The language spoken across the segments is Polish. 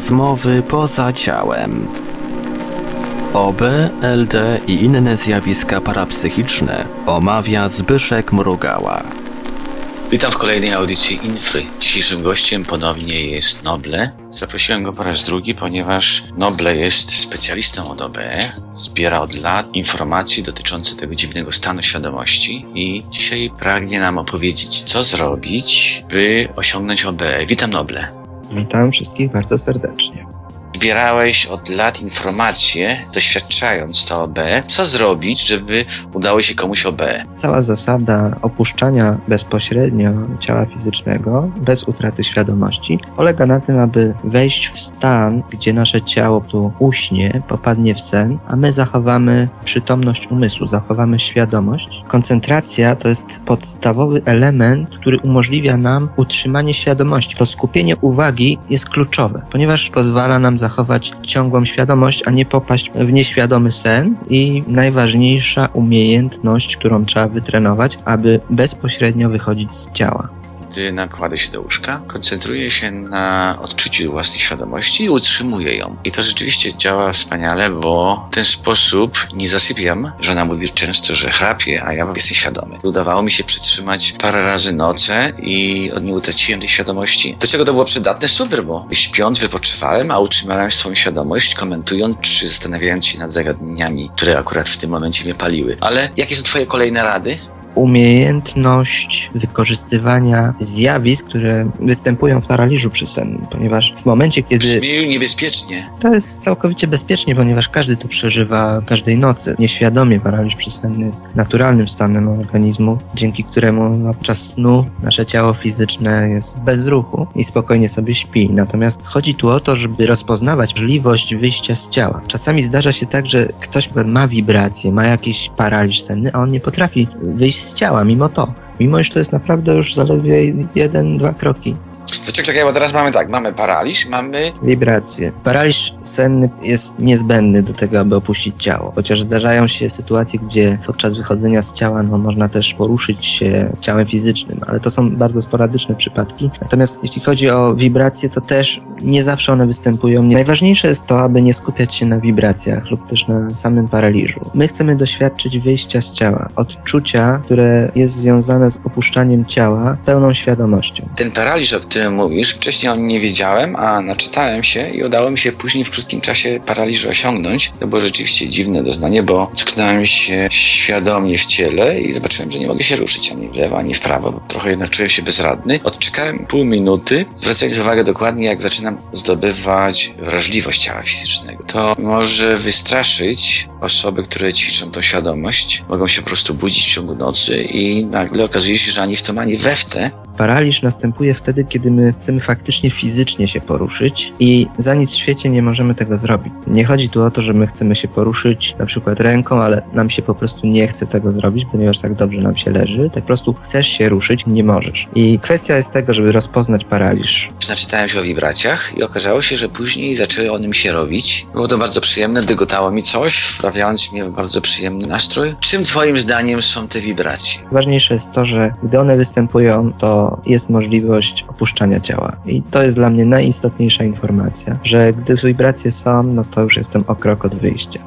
Rozmowy poza ciałem. OB, LD i inne zjawiska parapsychiczne omawia Zbyszek Mrugała. Witam w kolejnej audycji Infry. Dzisiejszym gościem ponownie jest Noble. Zaprosiłem go po raz drugi, ponieważ Noble jest specjalistą od OB. Zbiera od lat informacje dotyczące tego dziwnego stanu świadomości i dzisiaj pragnie nam opowiedzieć, co zrobić, by osiągnąć OB. Witam Noble. Witam wszystkich bardzo serdecznie. Zbierałeś od lat informacje, doświadczając to OB. Co zrobić, żeby udało się komuś OB? Cała zasada opuszczania bezpośrednio ciała fizycznego, bez utraty świadomości, polega na tym, aby wejść w stan, gdzie nasze ciało tu uśnie, popadnie w sen, a my zachowamy przytomność umysłu, zachowamy świadomość. Koncentracja to jest podstawowy element, który umożliwia nam utrzymanie świadomości. To skupienie uwagi jest kluczowe, ponieważ pozwala nam zachować ciągłą świadomość, a nie popaść w nieświadomy sen i najważniejsza umiejętność, którą trzeba wytrenować, aby bezpośrednio wychodzić z ciała. Gdy nakłada się do łóżka, koncentruje się na odczuciu własnej świadomości i utrzymuje ją. I to rzeczywiście działa wspaniale, bo w ten sposób nie zasypiam. Żona mówi często, że chrapię, a ja jestem świadomy. Udawało mi się przytrzymać parę razy noce i nie utraciłem tej świadomości. Do czego to było przydatne? Super, bo śpiąc wypoczywałem, a utrzymałem swoją świadomość, komentując czy zastanawiając się nad zagadnieniami, które akurat w tym momencie mnie paliły. Ale jakie są twoje kolejne rady? Umiejętność wykorzystywania zjawisk, które występują w paraliżu przysennym, ponieważ w momencie, kiedy... Brzmi niebezpiecznie. To jest całkowicie bezpiecznie, ponieważ każdy to przeżywa każdej nocy. Nieświadomie paraliż przysenny jest naturalnym stanem organizmu, dzięki któremu podczas snu nasze ciało fizyczne jest bez ruchu i spokojnie sobie śpi. Natomiast chodzi tu o to, żeby rozpoznawać możliwość wyjścia z ciała. Czasami zdarza się tak, że ktoś ma wibracje, ma jakiś paraliż senny, a on nie potrafi wyjść z ciała mimo to. Mimo, że to jest naprawdę już zaledwie jeden, dwa kroki. Czekaj, czekaj, bo teraz mamy tak, mamy paraliż, mamy... Wibracje. Paraliż senny jest niezbędny do tego, aby opuścić ciało. Chociaż zdarzają się sytuacje, gdzie podczas wychodzenia z ciała no, można też poruszyć się ciałem fizycznym, ale to są bardzo sporadyczne przypadki. Natomiast jeśli chodzi o wibracje, to też nie zawsze one występują. Najważniejsze jest to, aby nie skupiać się na wibracjach lub też na samym paraliżu. My chcemy doświadczyć wyjścia z ciała, odczucia, które jest związane z opuszczaniem ciała pełną świadomością. Ten paraliż, o którym mówisz, wcześniej o nim nie wiedziałem, a naczytałem się i udało mi się później w krótkim czasie paraliżu osiągnąć. To było rzeczywiście dziwne doznanie, bo tknąłem się świadomie w ciele i zobaczyłem, że nie mogę się ruszyć ani w lewo, ani w prawo, bo trochę jednak czułem się bezradny. Odczekałem pół minuty, zwracając uwagę dokładnie, jak zaczynam zdobywać wrażliwość ciała fizycznego. To może wystraszyć osoby, które ćwiczą tą świadomość. Mogą się po prostu budzić w ciągu nocy i nagle okazuje się, że ani w to, ani we w te Paraliż następuje wtedy, kiedy my chcemy faktycznie fizycznie się poruszyć i za nic w świecie nie możemy tego zrobić. Nie chodzi tu o to, że my chcemy się poruszyć na przykład ręką, ale nam się po prostu nie chce tego zrobić, ponieważ tak dobrze nam się leży. Tak po prostu chcesz się ruszyć, nie możesz. I kwestia jest tego, żeby rozpoznać paraliż. Naczytałem się o wibracjach i okazało się, że później zaczęły one mi się robić. Było to bardzo przyjemne, dygotało mi coś, wprawiając mnie w bardzo przyjemny nastrój. Czym twoim zdaniem są te wibracje? Ważniejsze jest to, że gdy one występują, to jest możliwość opuszczania ciała. I to jest dla mnie najistotniejsza informacja, że gdy wibracje są, no to już jestem o krok od wyjścia.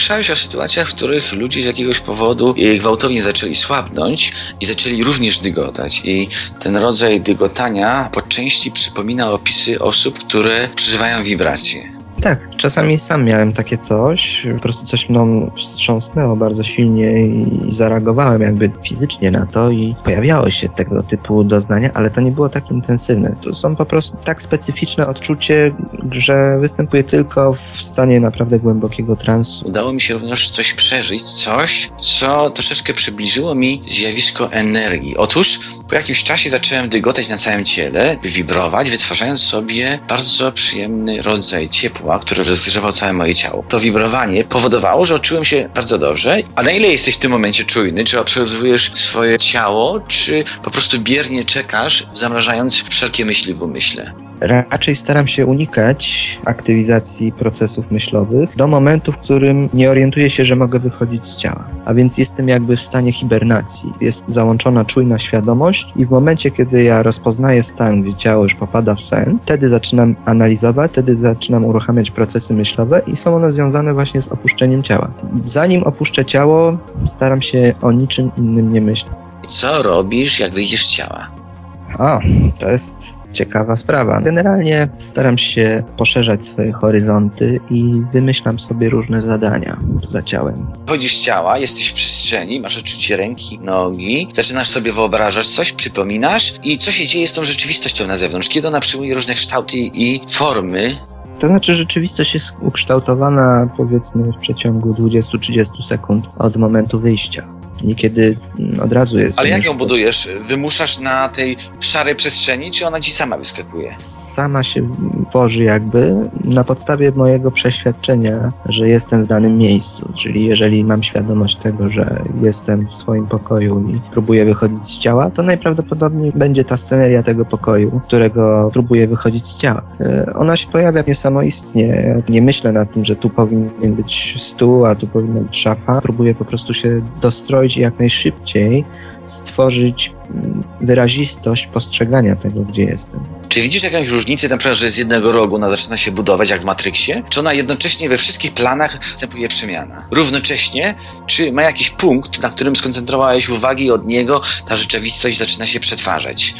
Słyszałeś o sytuacjach, w których ludzie z jakiegoś powodu gwałtownie zaczęli słabnąć i zaczęli również dygotać. I ten rodzaj dygotania po części przypomina opisy osób, które przeżywają wibracje. Tak, czasami sam miałem takie coś, po prostu coś mną wstrząsnęło bardzo silnie i zareagowałem jakby fizycznie na to i pojawiało się tego typu doznania, ale to nie było tak intensywne. To są po prostu tak specyficzne odczucie, że występuje tylko w stanie naprawdę głębokiego transu. Udało mi się również coś przeżyć, coś, co troszeczkę przybliżyło mi zjawisko energii. Otóż po jakimś czasie zacząłem dygotać na całym ciele, wibrować, wytwarzając sobie bardzo przyjemny rodzaj ciepła, który rozgrzewał całe moje ciało. To wibrowanie powodowało, że czułem się bardzo dobrze. A na ile jesteś w tym momencie czujny? Czy obserwujesz swoje ciało, czy po prostu biernie czekasz, zamrażając wszelkie myśli w umyśle? Raczej staram się unikać aktywizacji procesów myślowych do momentu, w którym nie orientuję się, że mogę wychodzić z ciała. A więc jestem jakby w stanie hibernacji. Jest załączona czujna świadomość i w momencie, kiedy ja rozpoznaję stan, gdzie ciało już popada w sen, wtedy zaczynam analizować, wtedy zaczynam uruchamiać procesy myślowe i są one związane właśnie z opuszczeniem ciała. Zanim opuszczę ciało, staram się o niczym innym nie myśleć. Co robisz, jak wyjdziesz z ciała? O, to jest ciekawa sprawa. Generalnie staram się poszerzać swoje horyzonty i wymyślam sobie różne zadania za ciałem. Chodzisz z ciała, jesteś w przestrzeni, masz odczucie ręki, nogi, zaczynasz sobie wyobrażać coś, przypominasz i co się dzieje z tą rzeczywistością na zewnątrz, kiedy ona przyjmuje różne kształty i formy. To znaczy, rzeczywistość jest ukształtowana powiedzmy w przeciągu 20-30 sekund od momentu wyjścia. Niekiedy mm, od razu jest. Ale jak ją budujesz? Wymuszasz na tej szarej przestrzeni, czy ona ci sama wyskakuje? Sama się tworzy jakby na podstawie mojego przeświadczenia, że jestem w danym miejscu. Czyli jeżeli mam świadomość tego, że jestem w swoim pokoju i próbuję wychodzić z ciała, to najprawdopodobniej będzie ta sceneria tego pokoju, którego próbuję wychodzić z ciała. E, Ona się pojawia niesamoistnie. Nie myślę nad tym, że tu powinien być stół, a tu powinna być szafa. Próbuję po prostu się dostroić i jak najszybciej stworzyć mm, wyrazistość postrzegania tego, gdzie jestem. Czy widzisz jakąś różnicę, na przykład, że z jednego rogu ona zaczyna się budować jak w Matrixie? Czy ona jednocześnie we wszystkich planach następuje przemiana? Równocześnie, czy ma jakiś punkt, na którym skoncentrowałeś uwagę i od niego ta rzeczywistość zaczyna się przetwarzać?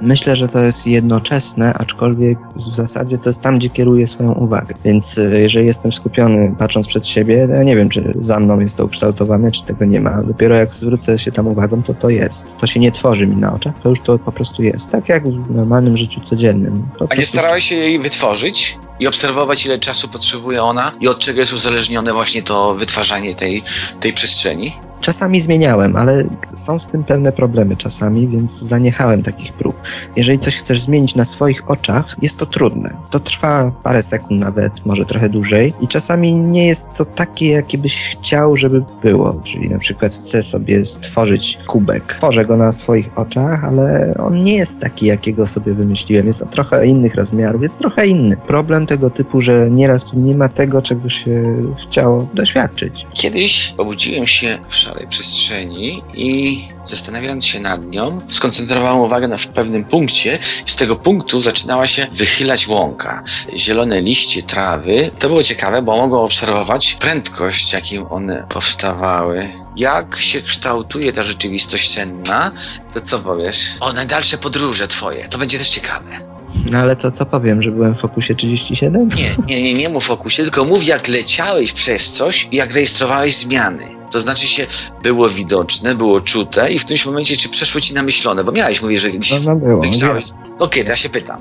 Myślę, że to jest jednoczesne, aczkolwiek w zasadzie to jest tam, gdzie kieruję swoją uwagę. Więc y, jeżeli jestem skupiony patrząc przed siebie, to ja nie wiem, czy za mną jest to ukształtowane, czy tego nie ma. Dopiero jak zwrócę się tam uwagą, to to jest. To się nie tworzy mi na oczach, to już to po prostu jest. Tak jak w normalnym życiu codziennym. Po A nie starałeś się jej wytworzyć i obserwować, ile czasu potrzebuje ona i od czego jest uzależnione właśnie to wytwarzanie tej, tej przestrzeni? Czasami zmieniałem, ale są z tym pewne problemy czasami, więc zaniechałem takich prób. Jeżeli coś chcesz zmienić na swoich oczach, jest to trudne. To trwa parę sekund nawet, może trochę dłużej i czasami nie jest to takie, jakie byś chciał, żeby było. Czyli na przykład chcę sobie stworzyć kubek. Tworzę go na swoich oczach, ale on nie jest taki, jakiego sobie wymyśliłem. Jest o trochę innych rozmiarów, jest trochę inny. Problem tego typu, że nieraz nie ma tego, czego się chciało doświadczyć. Kiedyś obudziłem się w szarej przestrzeni i zastanawiając się nad nią, skoncentrowałem uwagę na pewnym punkcie. Z tego punktu zaczynała się wychylać łąka. Zielone liście trawy. To było ciekawe, bo mogłem obserwować prędkość, jakim one powstawały. Jak się kształtuje ta rzeczywistość senna, to co powiesz? O, najdalsze podróże twoje. To będzie też ciekawe. No ale to co powiem, że byłem w Fokusie 37? Nie, nie, nie, nie mów o kusie, tylko mów jak leciałeś przez coś i jak rejestrowałeś zmiany. To znaczy się było widoczne, było czute i w którymś momencie czy przeszło ci namyślone, bo miałeś, mówię, że gdzieś No, no było, wygrzałeś. jest. Okej, to ja się pytam.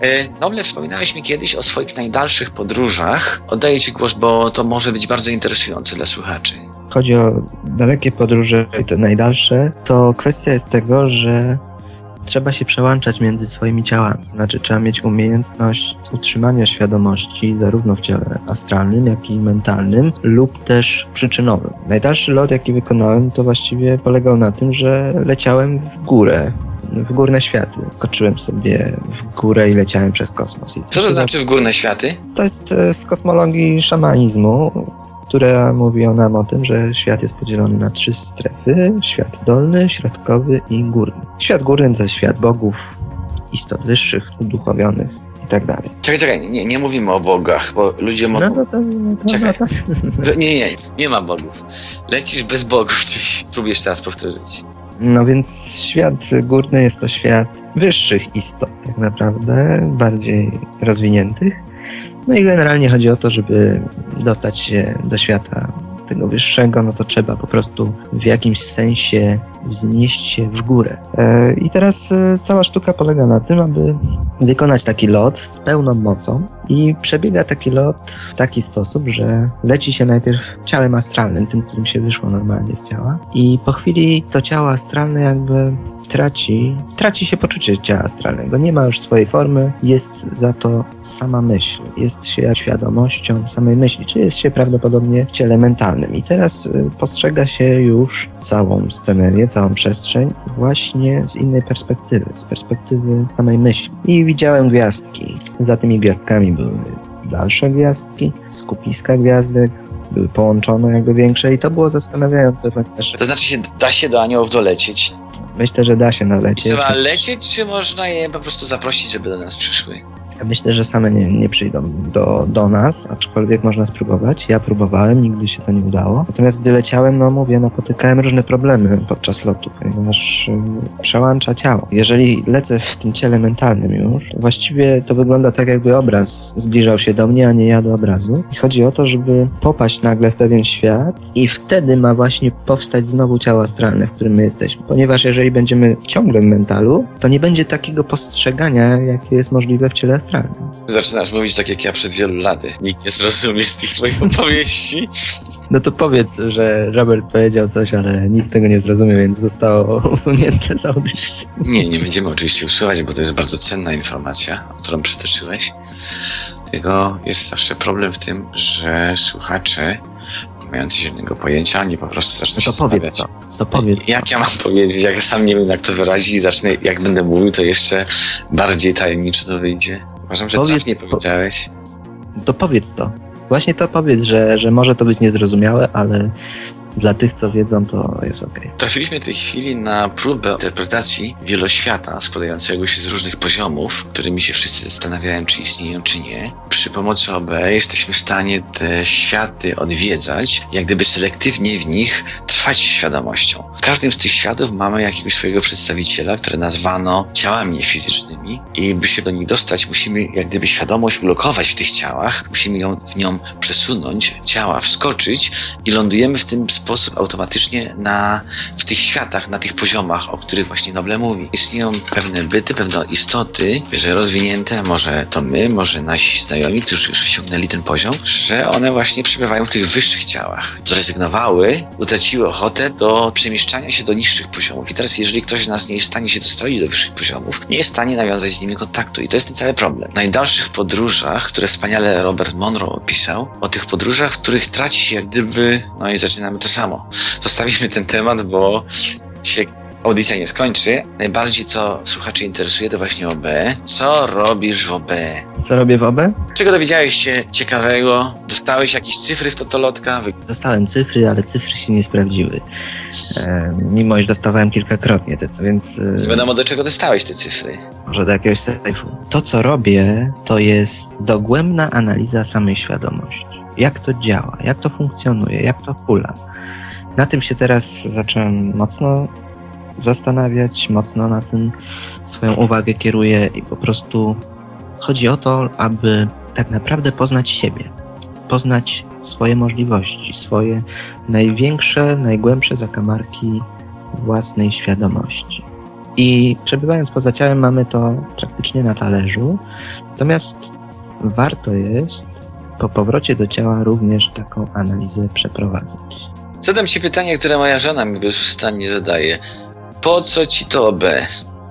E, Noble, wspominałeś mi kiedyś o swoich najdalszych podróżach. Oddaję ci głos, bo to może być bardzo interesujące dla słuchaczy. chodzi o dalekie podróże i te najdalsze, to kwestia jest tego, że trzeba się przełączać między swoimi ciałami. Znaczy, trzeba mieć umiejętność utrzymania świadomości zarówno w ciele astralnym, jak i mentalnym, lub też przyczynowym. Najdalszy lot, jaki wykonałem, to właściwie polegał na tym, że leciałem w górę. W górne światy. Koczyłem sobie w górę i leciałem przez kosmos. I Co to znaczy w górne światy? to jest e, z kosmologii szamanizmu, która mówi nam o tym, że świat jest podzielony na trzy strefy: świat dolny, środkowy i górny. Świat górny to jest świat bogów, istot wyższych, uduchowionych i tak dalej. Czekaj, czekaj, nie, nie mówimy o bogach, bo ludzie mogą... no to, no to, Czekaj. no to, Nie, nie, nie ma bogów. Lecisz bez bogów gdzieś. Próbujesz teraz powtórzyć. No więc świat górny jest to świat wyższych istot, tak naprawdę, bardziej rozwiniętych. No i generalnie chodzi o to, żeby dostać się do świata tego wyższego, no to trzeba po prostu w jakimś sensie wznieść się w górę. E, I teraz e, cała sztuka polega na tym, aby wykonać taki lot z pełną mocą i przebiega taki lot w taki sposób, że leci się najpierw ciałem astralnym, tym, którym się wyszło normalnie z ciała i po chwili to ciało astralne jakby traci, traci się poczucie ciała astralnego. Nie ma już swojej formy, jest za to sama myśl, jest się świadomością samej myśli, czy jest się prawdopodobnie w ciele mentalnym. I teraz y, postrzega się już całą scenerię, całą przestrzeń właśnie z innej perspektywy, z perspektywy samej myśli. I widziałem gwiazdki. Za tymi gwiazdkami były dalsze gwiazdki, skupiska gwiazdek, były połączone jakby większe i to było zastanawiające, ponieważ To znaczy się, da się do aniołów dolecieć. myślę, że da się nalecieć. Trzeba lecieć, czy można je po prostu zaprosić, żeby do nas przyszły? Myślę, że same nie, nie przyjdą do, do nas, aczkolwiek można spróbować. Ja próbowałem, nigdy się to nie udało. Natomiast gdy leciałem, no mówię, napotykałem różne problemy podczas lotu, ponieważ y, przełącza ciało. Jeżeli lecę w tym ciele mentalnym już, to właściwie to wygląda tak, jakby obraz zbliżał się do mnie, a nie ja do obrazu. I chodzi o to, żeby popaść nagle w pewien świat i wtedy ma właśnie powstać znowu ciało astralne, w którym my jesteśmy. Ponieważ jeżeli będziemy ciągle w mentalu, to nie będzie takiego postrzegania, jakie jest możliwe w ciele astralnym. Zaczynasz mówić tak jak ja przed wielu laty. Nikt nie zrozumie z tych swoich opowieści. No to powiedz, że Robert powiedział coś, ale nikt tego nie zrozumiał, więc zostało usunięte z audycji. Nie, nie będziemy oczywiście usuwać, bo to jest bardzo cenna informacja, którą przytoczyłeś. Tylko jest zawsze problem w tym, że słuchacze, nie mający zielonego pojęcia, oni po prostu zaczną No się to powiedz to. To powiedz Jak to. ja mam powiedzieć, jak ja sam nie wiem jak to wyrazić i zacznę, jak będę mówił, to jeszcze bardziej tajemniczo to wyjdzie. Uważam, że Powiedz- trafnie powiedziałeś. To powiedz to. Właśnie to powiedz, że, że może to być niezrozumiałe, ale dla tych, co wiedzą, to jest okej. Trafiliśmy w tej chwili na próbę interpretacji wieloświata składającego się z różnych poziomów, którymi się wszyscy zastanawiają, czy istnieją, czy nie. Przy pomocy OB jesteśmy w stanie te światy odwiedzać, jak gdyby selektywnie w nich trwać świadomością. W każdym z tych światów mamy jakiegoś swojego przedstawiciela, które nazwano ciałami fizycznymi i by się do nich dostać, musimy jak gdyby świadomość ulokować w tych ciałach, musimy ją w nią przesunąć, ciała wskoczyć i lądujemy w tym sposób automatycznie na, w tych światach, na tych poziomach, o których właśnie Noble mówi. Istnieją pewne byty, pewne istoty, że rozwinięte, może to my, może nasi znajomi, którzy już osiągnęli ten poziom, że one właśnie przebywają w tych wyższych ciałach. Zrezygnowały, utraciły ochotę do przemieszczania się do niższych poziomów. I teraz, jeżeli ktoś z nas nie jest w stanie się dostroić do wyższych poziomów, nie jest w stanie nawiązać z nimi kontaktu. I to jest ten cały problem. W najdalszych podróżach, które wspaniale Robert Monroe opisał, o tych podróżach, w których traci się jak gdyby, no i zaczynamy to samo. Zostawimy ten temat, bo się audycja nie skończy. Najbardziej co słuchaczy interesuje to właśnie OB. Co robisz w OB? Co robię w OB? Czego dowiedziałeś się ciekawego? Dostałeś jakieś cyfry w Totolotka? Dostałem cyfry, ale cyfry się nie sprawdziły. E, mimo iż dostawałem kilkakrotnie te, więc e, Nie wiadomo do czego dostałeś te cyfry. może do jakiegoś sejfu. To, co robię, to jest dogłębna analiza samej świadomości. Jak to działa, jak to funkcjonuje, jak to hula. Na tym się teraz zacząłem mocno zastanawiać, mocno na tym swoją uwagę kieruję i po prostu chodzi o to, aby tak naprawdę poznać siebie, poznać swoje możliwości, swoje największe, najgłębsze zakamarki własnej świadomości. I przebywając poza ciałem mamy to praktycznie na talerzu. Natomiast warto jest po powrocie do ciała również taką analizę przeprowadzać. Zadam ci pytanie, które moja żona mi bezustannie zadaje. Po co ci to OB?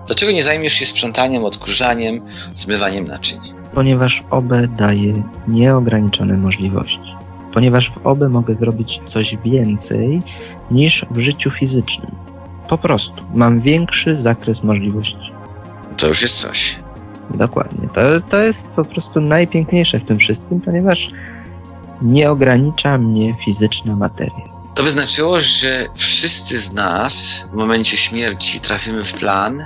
Dlaczego nie zajmiesz się sprzątaniem, odkurzaniem, zmywaniem naczyń? Ponieważ OB daje nieograniczone możliwości. Ponieważ w OB mogę zrobić coś więcej niż w życiu fizycznym. Po prostu mam większy zakres możliwości. To już jest coś. Dokładnie. To, to jest po prostu najpiękniejsze w tym wszystkim, ponieważ nie ogranicza mnie fizyczna materia. To by znaczyło, że wszyscy z nas w momencie śmierci trafimy w plan,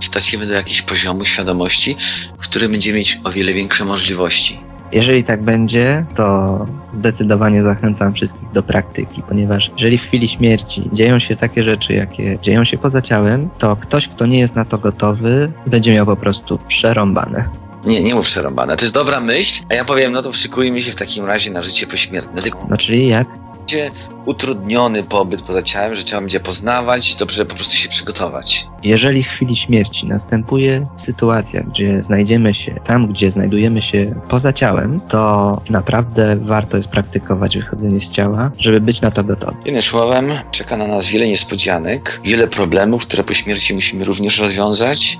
wtracimy do jakiegoś poziomu świadomości, w którym będziemy mieć o wiele większe możliwości. Jeżeli tak będzie, to zdecydowanie zachęcam wszystkich do praktyki, ponieważ jeżeli w chwili śmierci dzieją się takie rzeczy, jakie dzieją się poza ciałem, to ktoś, kto nie jest na to gotowy, będzie miał po prostu przerąbane. Nie, nie mów przerąbane. To jest dobra myśl, a ja powiem, no to szykujmy się w takim razie na życie pośmiertne. Tylko No czyli jak? Będzie utrudniony pobyt poza ciałem, że trzeba będzie poznawać, dobrze po prostu się przygotować. Jeżeli w chwili śmierci następuje sytuacja, gdzie znajdziemy się tam, gdzie znajdujemy się poza ciałem, to naprawdę warto jest praktykować wychodzenie z ciała, żeby być na to gotowy. Jednym słowem, czeka na nas wiele niespodzianek, wiele problemów, które po śmierci musimy również rozwiązać,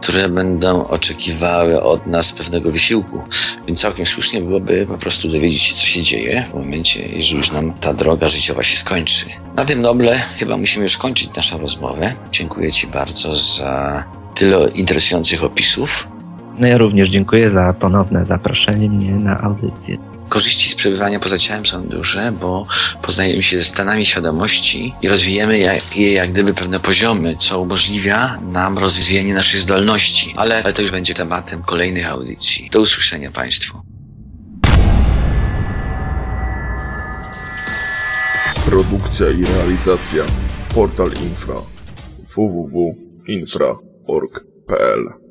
które będą oczekiwały od nas pewnego wysiłku. Więc całkiem słusznie byłoby po prostu dowiedzieć się, co się dzieje w momencie, jeżeli już nam ta droga życiowa się skończy. Na tym noble chyba musimy już kończyć naszą rozmowę. Dziękuję Ci bardzo za tyle interesujących opisów. No ja również dziękuję za ponowne zaproszenie mnie na audycję. Korzyści z przebywania poza ciałem są duże, bo poznajemy się ze stanami świadomości i rozwijamy je jak gdyby pewne poziomy, co umożliwia nam rozwijanie naszych zdolności. Ale, ale to już będzie tematem kolejnych audycji. Do usłyszenia Państwu. Produkcja i realizacja Portal Infra www.infra.org.pl